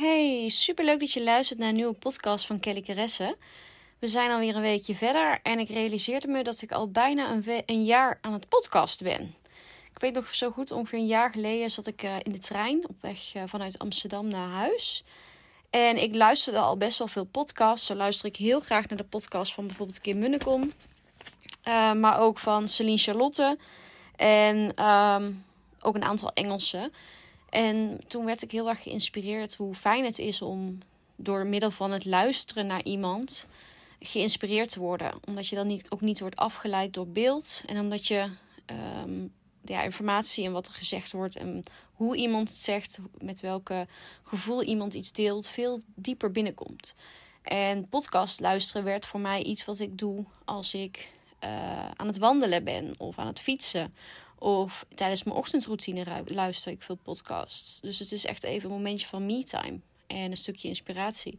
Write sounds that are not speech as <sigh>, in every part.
Hey, superleuk dat je luistert naar een nieuwe podcast van Kelly Caresse. We zijn alweer een weekje verder en ik realiseerde me dat ik al bijna een, een jaar aan het podcasten ben. Ik weet nog zo goed, ongeveer een jaar geleden zat ik uh, in de trein op weg uh, vanuit Amsterdam naar huis. En ik luisterde al best wel veel podcasts. Zo luister ik heel graag naar de podcast van bijvoorbeeld Kim Munnekom. Uh, maar ook van Celine Charlotte. En um, ook een aantal Engelse. En toen werd ik heel erg geïnspireerd hoe fijn het is om door middel van het luisteren naar iemand geïnspireerd te worden. Omdat je dan niet, ook niet wordt afgeleid door beeld. En omdat je um, ja, informatie en wat er gezegd wordt en hoe iemand het zegt, met welke gevoel iemand iets deelt, veel dieper binnenkomt. En podcast luisteren werd voor mij iets wat ik doe als ik uh, aan het wandelen ben of aan het fietsen. Of tijdens mijn ochtendroutine luister ik veel podcasts. Dus het is echt even een momentje van me-time en een stukje inspiratie.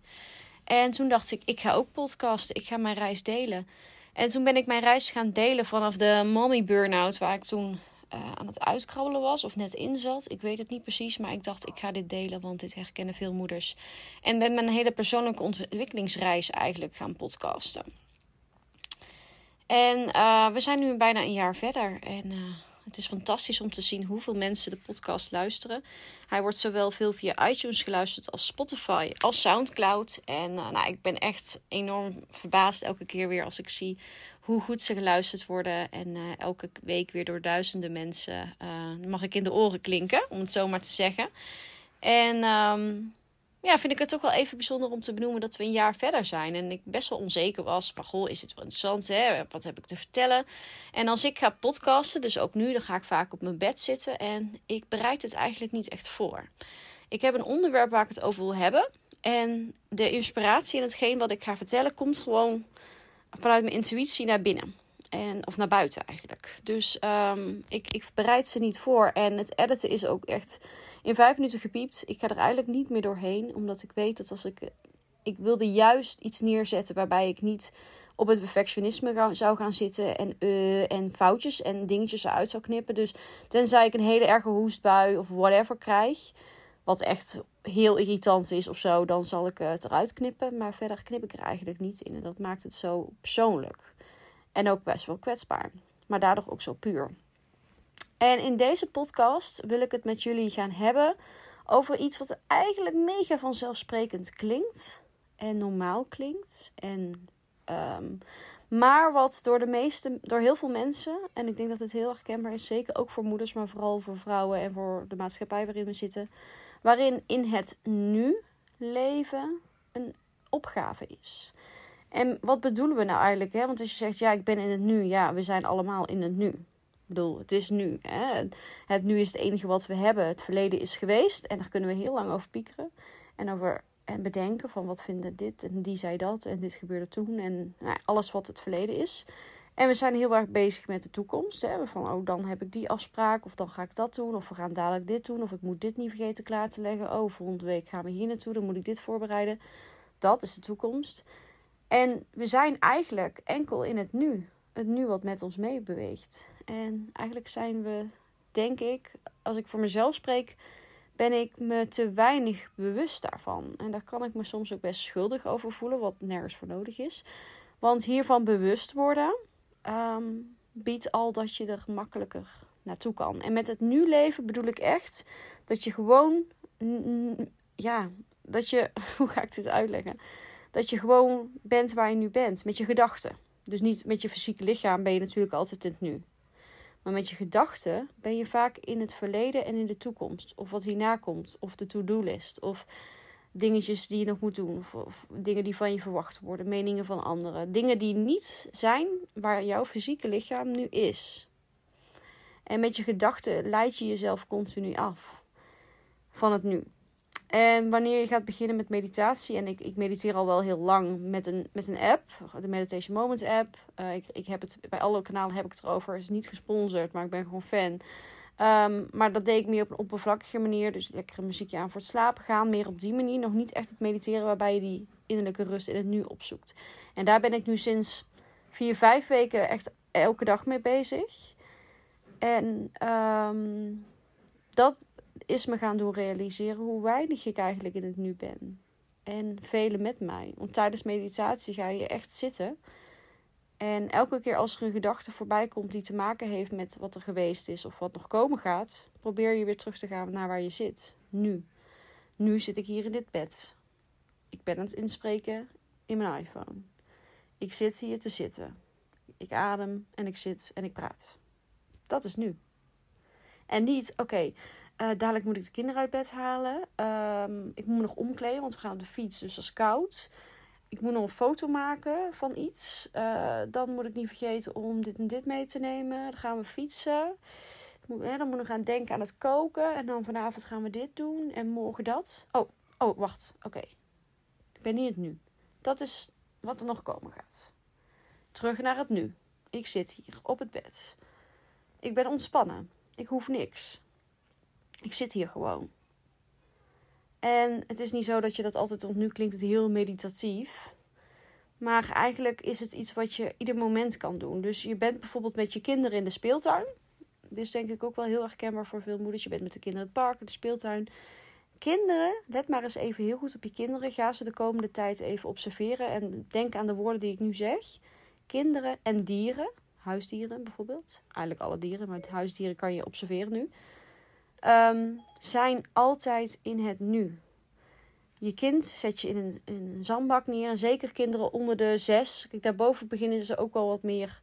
En toen dacht ik, ik ga ook podcasten. Ik ga mijn reis delen. En toen ben ik mijn reis gaan delen vanaf de mommy burn-out, waar ik toen uh, aan het uitkrabbelen was of net in zat. Ik weet het niet precies, maar ik dacht, ik ga dit delen, want dit herkennen veel moeders. En ben mijn hele persoonlijke ontwikkelingsreis eigenlijk gaan podcasten. En uh, we zijn nu bijna een jaar verder. En uh, het is fantastisch om te zien hoeveel mensen de podcast luisteren. Hij wordt zowel veel via iTunes geluisterd als Spotify, als Soundcloud. En uh, nou, ik ben echt enorm verbaasd elke keer weer als ik zie hoe goed ze geluisterd worden. En uh, elke week weer door duizenden mensen uh, mag ik in de oren klinken, om het zo maar te zeggen. En um, ja, vind ik het toch wel even bijzonder om te benoemen dat we een jaar verder zijn. En ik best wel onzeker was. Maar goh, is het wel interessant? Hè? Wat heb ik te vertellen? En als ik ga podcasten, dus ook nu, dan ga ik vaak op mijn bed zitten. En ik bereid het eigenlijk niet echt voor. Ik heb een onderwerp waar ik het over wil hebben. En de inspiratie en hetgeen wat ik ga vertellen, komt gewoon vanuit mijn intuïtie naar binnen. En, of naar buiten eigenlijk. Dus um, ik, ik bereid ze niet voor. En het editen is ook echt in vijf minuten gepiept. Ik ga er eigenlijk niet meer doorheen. Omdat ik weet dat als ik. Ik wilde juist iets neerzetten waarbij ik niet op het perfectionisme zou gaan zitten. En, uh, en foutjes en dingetjes eruit zou knippen. Dus tenzij ik een hele erge hoestbui of whatever krijg. Wat echt heel irritant is of zo. Dan zal ik het eruit knippen. Maar verder knip ik er eigenlijk niet in. En dat maakt het zo persoonlijk. En ook best wel kwetsbaar. Maar daardoor ook zo puur. En in deze podcast wil ik het met jullie gaan hebben over iets wat eigenlijk mega vanzelfsprekend klinkt. En normaal klinkt. En, um, maar wat door de meeste, door heel veel mensen, en ik denk dat het heel erg kenbaar is, zeker ook voor moeders, maar vooral voor vrouwen en voor de maatschappij waarin we zitten, waarin in het nu leven een opgave is. En wat bedoelen we nou eigenlijk? Hè? Want als je zegt, ja, ik ben in het nu. Ja, we zijn allemaal in het nu. Ik bedoel, het is nu. Hè? Het nu is het enige wat we hebben. Het verleden is geweest. En daar kunnen we heel lang over piekeren. En over en bedenken van wat vinden dit en die zei dat en dit gebeurde toen. En nou, alles wat het verleden is. En we zijn heel erg bezig met de toekomst. Hè? Van, oh, dan heb ik die afspraak. Of dan ga ik dat doen. Of we gaan dadelijk dit doen. Of ik moet dit niet vergeten klaar te leggen. Oh, volgende week gaan we hier naartoe. Dan moet ik dit voorbereiden. Dat is de toekomst. En we zijn eigenlijk enkel in het nu. Het nu wat met ons meebeweegt. En eigenlijk zijn we, denk ik, als ik voor mezelf spreek, ben ik me te weinig bewust daarvan. En daar kan ik me soms ook best schuldig over voelen, wat nergens voor nodig is. Want hiervan bewust worden um, biedt al dat je er makkelijker naartoe kan. En met het nu leven bedoel ik echt dat je gewoon, ja, dat je, <laughs> hoe ga ik dit uitleggen? Dat je gewoon bent waar je nu bent, met je gedachten. Dus niet met je fysieke lichaam ben je natuurlijk altijd in het nu. Maar met je gedachten ben je vaak in het verleden en in de toekomst. Of wat hierna komt, of de to-do-list, of dingetjes die je nog moet doen, of, of, dingen die van je verwacht worden, meningen van anderen. Dingen die niet zijn waar jouw fysieke lichaam nu is. En met je gedachten leid je jezelf continu af van het nu. En wanneer je gaat beginnen met meditatie, en ik, ik mediteer al wel heel lang met een, met een app, de Meditation Moment app. Uh, ik, ik heb het, bij alle kanalen heb ik het erover. Het is niet gesponsord, maar ik ben gewoon fan. Um, maar dat deed ik meer op een oppervlakkige manier. Dus lekker muziekje aan voor het slapen gaan. Meer op die manier. Nog niet echt het mediteren waarbij je die innerlijke rust in het nu opzoekt. En daar ben ik nu sinds vier, vijf weken echt elke dag mee bezig. En um, dat is me gaan doen realiseren hoe weinig ik eigenlijk in het nu ben. En velen met mij. Want tijdens meditatie ga je echt zitten. En elke keer als er een gedachte voorbij komt die te maken heeft met wat er geweest is of wat nog komen gaat, probeer je weer terug te gaan naar waar je zit. Nu. Nu zit ik hier in dit bed. Ik ben aan het inspreken in mijn iPhone. Ik zit hier te zitten. Ik adem en ik zit en ik praat. Dat is nu. En niet, oké, uh, dadelijk moet ik de kinderen uit bed halen. Ehm, ik moet me nog omkleden, want we gaan op de fiets, dus dat is koud. Ik moet nog een foto maken van iets. Uh, dan moet ik niet vergeten om dit en dit mee te nemen. Dan gaan we fietsen. dan moet ik gaan denken aan het koken. En dan vanavond gaan we dit doen. En morgen dat. Oh, oh wacht. Oké. Ik ben niet het nu. Dat is wat er nog komen gaat. Terug naar het nu. Ik zit hier op het bed. Ik ben ontspannen. Ik hoef niks. Ik zit hier gewoon. En het is niet zo dat je dat altijd, want nu klinkt het heel meditatief. Maar eigenlijk is het iets wat je ieder moment kan doen. Dus je bent bijvoorbeeld met je kinderen in de speeltuin. Dit is denk ik ook wel heel erg kenbaar voor veel moeders. Je bent met de kinderen in het park, in de speeltuin. Kinderen, let maar eens even heel goed op je kinderen. Ga ze de komende tijd even observeren. En denk aan de woorden die ik nu zeg. Kinderen en dieren, huisdieren bijvoorbeeld. Eigenlijk alle dieren, maar huisdieren kan je observeren nu um, zijn altijd in het nu. Je kind zet je in een, een zandbak neer. zeker kinderen onder de zes. Kijk, daarboven beginnen ze ook wel wat meer.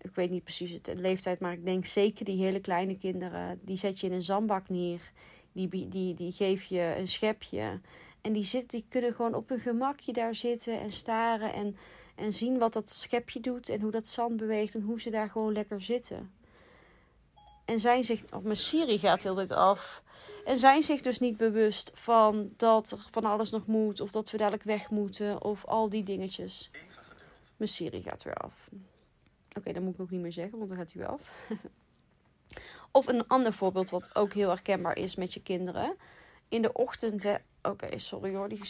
Ik weet niet precies de leeftijd, maar ik denk zeker die hele kleine kinderen. Die zet je in een zandbak neer. Die, die, die geef je een schepje. En die, zit, die kunnen gewoon op hun gemakje daar zitten en staren. En, en zien wat dat schepje doet. En hoe dat zand beweegt. En hoe ze daar gewoon lekker zitten. En zijn zich, of mijn Siri gaat heel tijd af. En zijn zich dus niet bewust van dat er van alles nog moet. Of dat we dadelijk weg moeten. Of al die dingetjes. Mijn Siri gaat weer af. Oké, dat moet ik ook niet meer zeggen, want dan gaat hij weer af. <laughs> of een ander voorbeeld wat ook heel herkenbaar is met je kinderen. In de ochtend. Oké, sorry hoor. Die,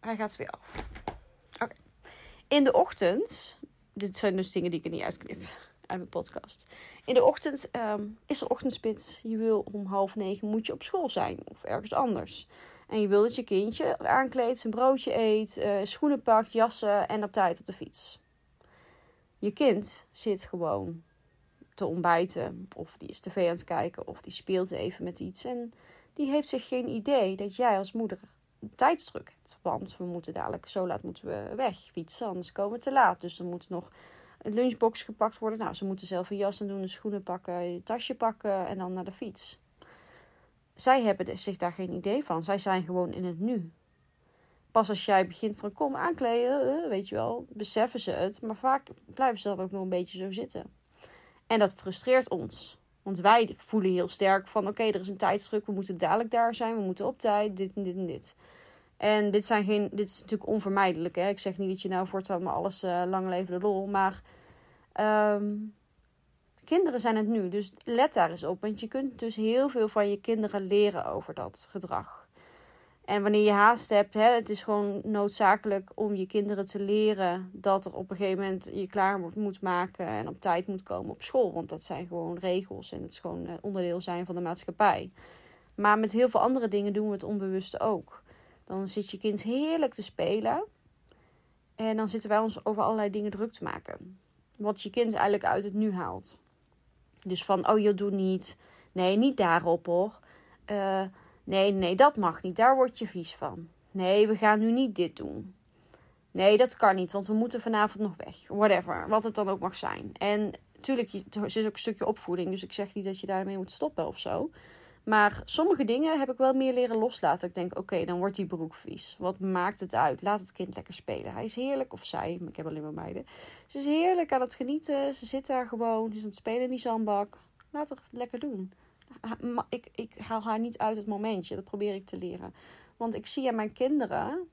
hij gaat weer af. Oké. In de ochtend. Dit zijn dus dingen die ik er niet uitknip uit mijn podcast. In de ochtend ehm, is er ochtendspits. Je wil om half negen moet je op school zijn of ergens anders. En je wil dat je kindje aankleedt, zijn broodje eet, uh, schoenen pakt, jassen en op tijd op de fiets. Je kind zit gewoon te ontbijten of die is tv aan het kijken of die speelt even met iets. En die heeft zich geen idee dat jij als moeder tijdsdruk hebt. Want we moeten dadelijk zo laat moeten we weg fietsen, anders komen we te laat. Dus er moet nog lunchbox gepakt worden. Nou, ze moeten zelf een jas doen, een schoenen pakken, een tasje pakken en dan naar de fiets. Zij hebben dus zich daar geen idee van. Zij zijn gewoon in het nu. Pas als jij begint van kom aankleden, eh, weet je wel, beseffen ze het. Maar vaak blijven ze dan ook nog een beetje zo zitten. En dat frustreert ons. Want wij voelen heel sterk van oké, er is een tijdsdruk, we moeten dadelijk daar zijn, we moeten op tijd, dit en dit en dit. En dit, zijn geen, dit is natuurlijk onvermijdelijk. Hè? Ik zeg niet dat je nou voortaan maar alles uh, lang leven de lol. Maar um, kinderen zijn het nu. Dus let daar eens op. Want je kunt dus heel veel van je kinderen leren over dat gedrag. En wanneer je haast hebt, hè, het is gewoon noodzakelijk om je kinderen te leren dat er op een gegeven moment je klaar moet maken en op tijd moet komen op school. Want dat zijn gewoon regels en het is gewoon eh, onderdeel zijn van de maatschappij. Maar met heel veel andere dingen doen we het onbewust ook. Dan zit je kind heerlijk te spelen. En dan zitten wij ons over allerlei dingen druk te maken. Wat je kind eigenlijk uit het nu haalt. Dus van, oh je doet niet. Nee, niet daarop hoor. Uh, nee, nee, dat mag niet. Daar word je vies van. Nee, we gaan nu niet dit doen. Nee, dat kan niet, want we moeten vanavond nog weg. Whatever, wat het dan ook mag zijn. En natuurlijk, er is ook een stukje opvoeding. Dus ik zeg niet dat je daarmee moet stoppen of zo. Maar sommige dingen heb ik wel meer leren loslaten. Ik denk, oké, dan wordt die broek vies. Wat maakt het uit? Laat het kind lekker spelen. Hij is heerlijk, of zij, ik heb alleen maar meiden. Ze is heerlijk aan het genieten. Ze zit daar gewoon. Ze is aan het spelen in die zandbak. Laat het lekker doen. Ik, ik haal haar niet uit het momentje. Dat probeer ik te leren. Want ik zie aan mijn kinderen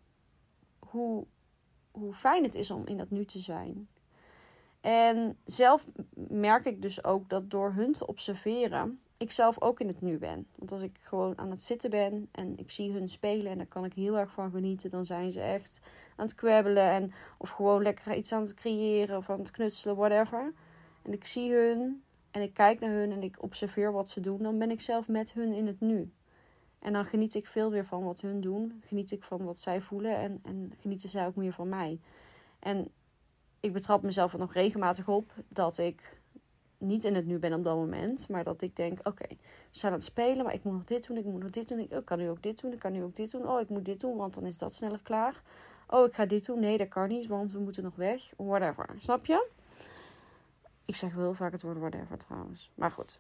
hoe, hoe fijn het is om in dat nu te zijn. En zelf merk ik dus ook dat door hun te observeren, ik zelf ook in het nu ben. Want als ik gewoon aan het zitten ben en ik zie hun spelen en daar kan ik heel erg van genieten, dan zijn ze echt aan het kwebbelen en of gewoon lekker iets aan het creëren of aan het knutselen, whatever. En ik zie hun en ik kijk naar hun en ik observeer wat ze doen, dan ben ik zelf met hun in het nu. En dan geniet ik veel meer van wat hun doen, geniet ik van wat zij voelen en, en genieten zij ook meer van mij. En ik betrap mezelf er nog regelmatig op dat ik niet in het nu ben op dat moment. Maar dat ik denk, oké, we zijn aan het spelen, maar ik moet nog dit doen, ik moet nog dit doen. Ik kan nu ook dit doen, ik kan nu ook dit doen. Oh, ik moet dit doen, want dan is dat sneller klaar. Oh, ik ga dit doen. Nee, dat kan niet, want we moeten nog weg. Whatever. Snap je? Ik zeg wel heel vaak het woord whatever trouwens. Maar goed.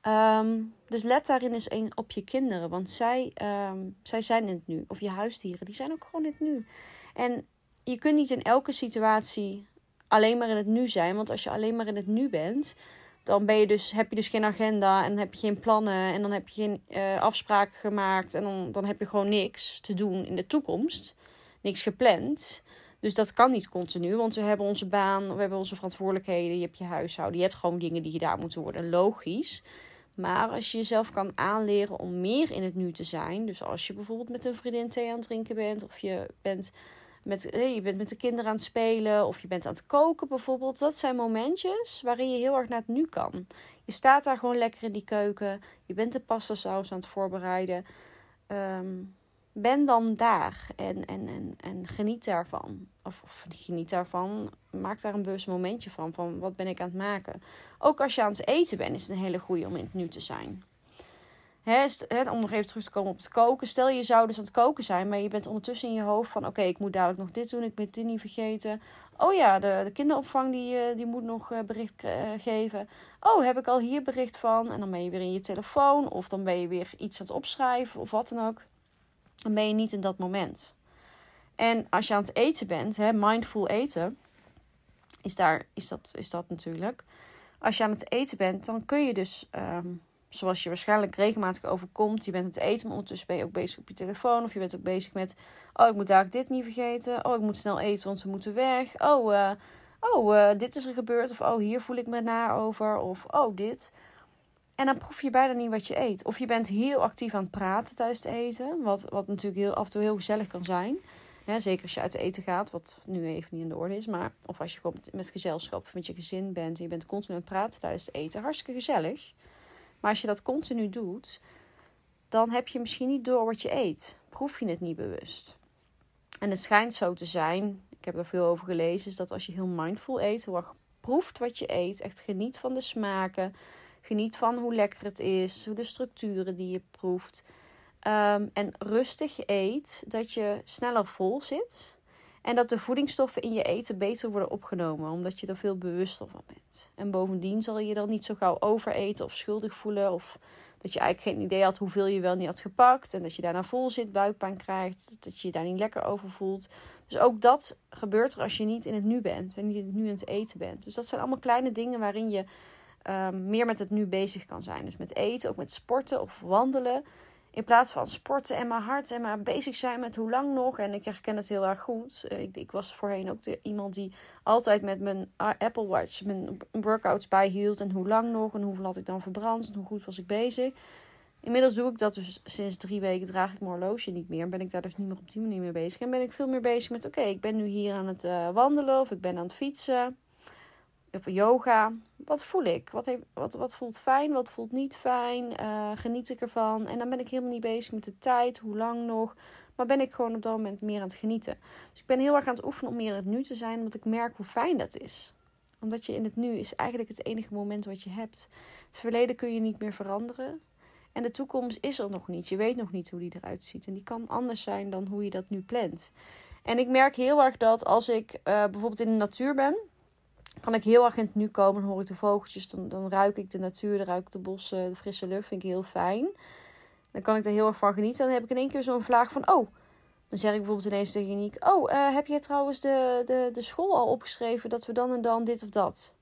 Ehm, dus let daarin eens een op je kinderen. Want zij, ehm, zij zijn in het nu. Of je huisdieren, die zijn ook gewoon in het nu. En je kunt niet in elke situatie alleen maar in het nu zijn. Want als je alleen maar in het nu bent, dan ben je dus, heb je dus geen agenda en heb je geen plannen en dan heb je geen uh, afspraken gemaakt en dan, dan heb je gewoon niks te doen in de toekomst. Niks gepland. Dus dat kan niet continu, want we hebben onze baan, we hebben onze verantwoordelijkheden, je hebt je huishouden, je hebt gewoon dingen die gedaan moeten worden. Logisch. Maar als je jezelf kan aanleren om meer in het nu te zijn, dus als je bijvoorbeeld met een vriendin thee aan het drinken bent, of je bent met, je bent met de kinderen aan het spelen of je bent aan het koken bijvoorbeeld. Dat zijn momentjes waarin je heel erg naar het nu kan. Je staat daar gewoon lekker in die keuken. Je bent de pasta saus aan het voorbereiden. Um, ben dan daar en, en, en, en geniet daarvan. Of, of geniet daarvan. Maak daar een bewust momentje van. Van wat ben ik aan het maken. Ook als je aan het eten bent is het een hele goede om in het nu te zijn. Om nog even terug te komen op het koken. Stel je zou dus aan het koken zijn, maar je bent ondertussen in je hoofd van: oké, ik moet dadelijk nog dit doen, ik moet dit niet vergeten. Oh ja, de, de kinderopvang die, eh, die moet nog eh, bericht uh, geven. Oh, heb ik al hier bericht van? En dan ben je weer in je telefoon, of dan ben je weer iets aan het opschrijven, of wat dan ook. Dan ben je niet in dat moment. En als je aan het eten bent, mindful eten, is, daar, is, dat, is dat natuurlijk. Als je aan het eten bent, dan kun je dus. Um, zoals je waarschijnlijk regelmatig overkomt. Je bent het eten, maar ondertussen ben je ook bezig op je telefoon. Of je bent ook bezig met, oh, ik moet daar dit niet vergeten. Oh, ik moet snel eten, want we moeten weg. Oh, uh, oh uh, dit is er gebeurd. Of, oh, hier voel ik me naar over. Of, oh, dit. En dan proef je bijna niet wat je eet. Of je bent heel actief aan het praten tijdens het eten. Wat, wat natuurlijk heel, af en toe heel gezellig kan zijn. zeker als je uit eten gaat, wat nu even niet in de orde is. Maar, of als je met gezelschap met je gezin bent. En je bent continu aan het praten tijdens het eten. Hartstikke gezellig. Maar als je dat continu doet, dan heb je misschien niet door wat je eet. Proef je het niet bewust. En het schijnt zo te zijn, ik heb er veel over gelezen, is dat als je heel mindful eet, heel erg proeft wat je eet, echt geniet van de smaken, geniet van hoe lekker het is, de structuren die je proeft. Um, en rustig eet, dat je sneller vol zit. En dat de voedingsstoffen in je eten beter worden opgenomen, omdat je er veel bewuster van bent. En bovendien zal je dan niet zo gauw overeten of schuldig voelen. Of dat je eigenlijk geen idee had hoeveel je wel niet had gepakt. En dat je daarna vol zit, buikpijn krijgt. Dat je je daar niet lekker over voelt. Dus ook dat gebeurt er als je niet in het nu bent. En niet nu aan het eten bent. Dus dat zijn allemaal kleine dingen waarin je um, meer met het nu bezig kan zijn. Dus met eten, ook met sporten of wandelen. In plaats van sporten en maar hard en maar bezig zijn met hoe lang nog. En ik herken het heel erg goed. Eh, ik, ik was voorheen ook de, iemand die altijd met mijn Apple Watch mijn workouts bijhield. En hoe lang nog en hoeveel had ik dan verbrand en hoe goed was ik bezig. Inmiddels doe ik dat dus sinds drie weken draag ik mijn horloge niet meer. En ben ik daar dus niet meer op die manier mee bezig. En ben ik veel meer bezig met oké, ik ben nu hier aan het uh, wandelen of ik ben aan het fietsen of yoga. Wat voel ik? Wat, heeft, wat, wat voelt fijn? Wat voelt niet fijn? Uh, geniet ik ervan? En dan ben ik helemaal niet bezig met de tijd, hoe lang nog. Maar ben ik gewoon op dat moment meer aan het genieten. Dus ik ben heel erg aan het oefenen om meer in het nu te zijn, omdat ik merk hoe fijn dat is. Omdat je in het nu is eigenlijk het enige moment wat je hebt. Het verleden kun je niet meer veranderen. En de toekomst is er nog niet. Je weet nog niet hoe die eruit ziet. En die kan anders zijn dan hoe je dat nu plant. En ik merk heel erg dat als ik uh, bijvoorbeeld in de natuur ben kan ik heel erg in het nu komen. Dan hoor ik de vogeltjes, dan, dan ruik ik de natuur, dan ruik ik de bossen, de frisse lucht. Vind ik heel fijn. Dan kan ik er heel erg van genieten. Dan heb ik in één keer zo'n vlaag van, oh, dan zeg ik bijvoorbeeld ineens tegen oh, uh, heb jij trouwens de, de, de school al opgeschreven dat we dan en dan dit of dat?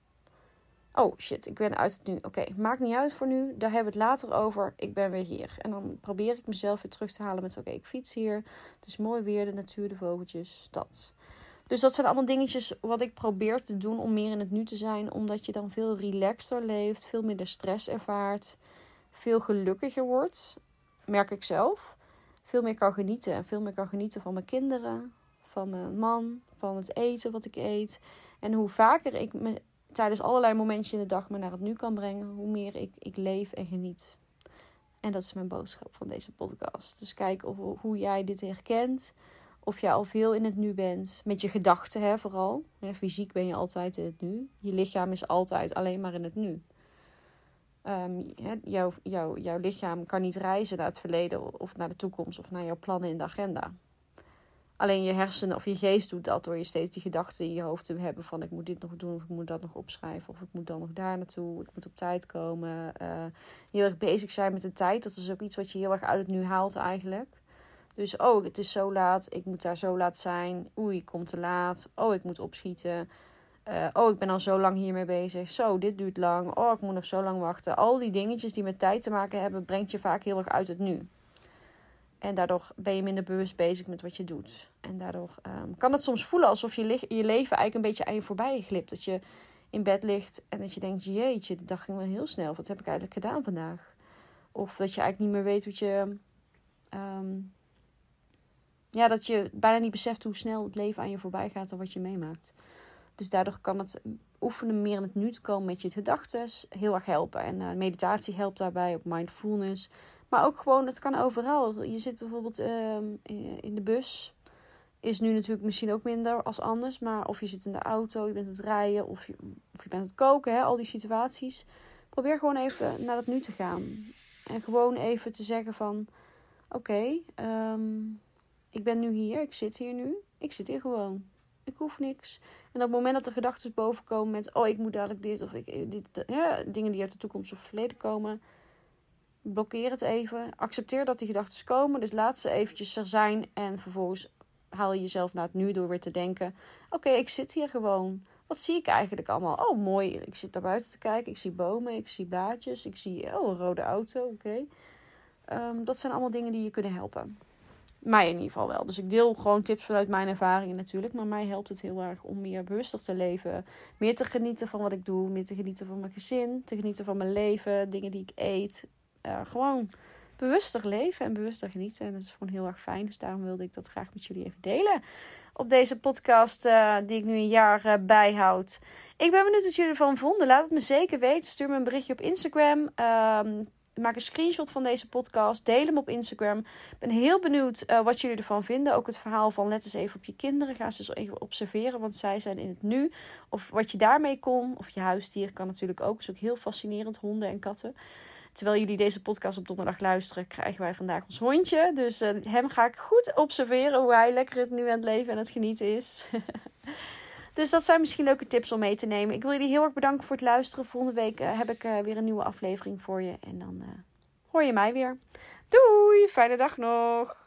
Oh shit, ik ben uit het nu. Oké, maakt niet uit voor nu. Daar hebben we het later over. Ik ben weer hier. En dan probeer ik mezelf weer terug te halen met: oké, ik fiets hier. Het is mooi weer, de natuur, de vogeltjes. Dat. Dus dat zijn allemaal dingetjes wat ik probeer te doen om meer in het nu te zijn. Omdat je dan veel relaxter leeft, veel minder stress ervaart, veel gelukkiger wordt. Merk ik zelf. Veel meer kan genieten. En veel meer kan genieten van mijn kinderen, van mijn man, van het eten wat ik eet. En hoe vaker ik me tijdens allerlei momentjes in de dag me naar het nu kan brengen, hoe meer ik, ik leef en geniet. En dat is mijn boodschap van deze podcast. Dus kijk of, hoe jij dit herkent. Of je al veel in het nu bent. Met je gedachten, hè, vooral. Ja, fysiek ben je altijd in het nu. Je lichaam is altijd alleen maar in het nu. Um, jouw, jouw, jouw lichaam kan niet reizen naar het verleden of naar de toekomst of naar jouw plannen in de agenda. Alleen je hersenen of je geest doet dat door je steeds die gedachten in je hoofd te hebben van ik moet dit nog doen of ik moet dat nog opschrijven of ik moet dan nog daar naartoe, ik moet op tijd komen. Uh, heel erg bezig zijn met de tijd, dat is ook iets wat je heel erg uit het nu haalt eigenlijk. Dus oh, het is zo laat, ik moet daar zo laat zijn. Oei, ik kom te laat. Oh, ik moet opschieten. Uh, oh, ik ben al zo lang hiermee bezig. Zo, dit duurt lang. Oh, ik moet nog zo lang wachten. Al die dingetjes die met tijd te maken hebben, brengt je vaak heel erg uit het nu. En daardoor ben je minder bewust bezig met wat je doet. En daardoor um, kan het soms voelen alsof je, je leven eigenlijk een beetje aan je voorbij glipt. Dat je in bed ligt en dat je denkt: jeetje, de dag ging wel heel snel. Wat heb ik eigenlijk gedaan vandaag? Of dat je eigenlijk niet meer weet wat je. Um, ja, dat je bijna niet beseft hoe snel het leven aan je voorbij gaat en wat je meemaakt. Dus daardoor kan het oefenen meer in het nu te komen met je gedachten heel erg helpen. En uh, meditatie helpt daarbij, ook mindfulness. Maar ook gewoon, het kan overal. Je zit bijvoorbeeld ehm, in de bus. Is nu natuurlijk misschien ook minder als anders. Maar of je zit in de auto, je bent aan het rijden of je, of je bent aan het koken. Hè, al die situaties. Probeer gewoon even naar het nu te gaan. En gewoon even te zeggen van... Oké, ehm, ik ben nu hier. Ik zit hier nu. Ik zit hier gewoon. Ik hoef niks. En op het moment dat de gedachten bovenkomen met... Oh, ik moet dadelijk dit of ik... Eh, dit, ja, dingen die uit de toekomst of verleden komen blokkeer het even. Accepteer dat die gedachten komen. Dus laat ze eventjes er zijn. En vervolgens haal je jezelf naar het nu door weer te denken: Oké, ik zit hier gewoon. Wat zie ik eigenlijk allemaal? Oh, mooi. Ik zit daar buiten te kijken. Ik zie bomen. Ik zie blaadjes. Ik zie oh, een rode auto. Oké. Ehm, dat zijn allemaal dingen die je kunnen helpen. Mij in ieder geval wel. Dus ik deel gewoon tips vanuit mijn ervaringen natuurlijk. Maar mij helpt het heel erg om meer bewuster te leven. Meer te genieten van wat ik doe. Meer te genieten van mijn gezin. Te genieten van mijn leven. Dingen die ik eet uh, gewoon bewuster leven en bewuster genieten. En dat is gewoon heel erg fijn. Dus daarom wilde ik dat graag met jullie even delen. Op deze podcast uh, die ik nu een jaar uh, bijhoud. Ik ben benieuwd wat jullie ervan vonden. Laat het me zeker weten. Stuur me een berichtje op Instagram. Um, maak een screenshot van deze podcast. Deel hem op Instagram. Ik ben heel benieuwd uh, wat jullie ervan vinden. Ook het verhaal van let eens even op je kinderen. Ga ze eens even observeren, want zij zijn in het nu. Of wat je daarmee kon. Of je huisdier kan natuurlijk ook. is ook heel fascinerend, honden en katten. Terwijl jullie deze podcast op donderdag luisteren, krijgen wij vandaag ons hondje. Dus uh, hem ga ik goed observeren hoe hij lekker het nu aan het leven en het genieten is. <laughs> dus dat zijn misschien leuke tips om mee te nemen. Ik wil jullie heel erg bedanken voor het luisteren. Volgende week uh, heb ik uh, weer een nieuwe aflevering voor je. En dan hoor je mij weer. Doei, fijne dag nog.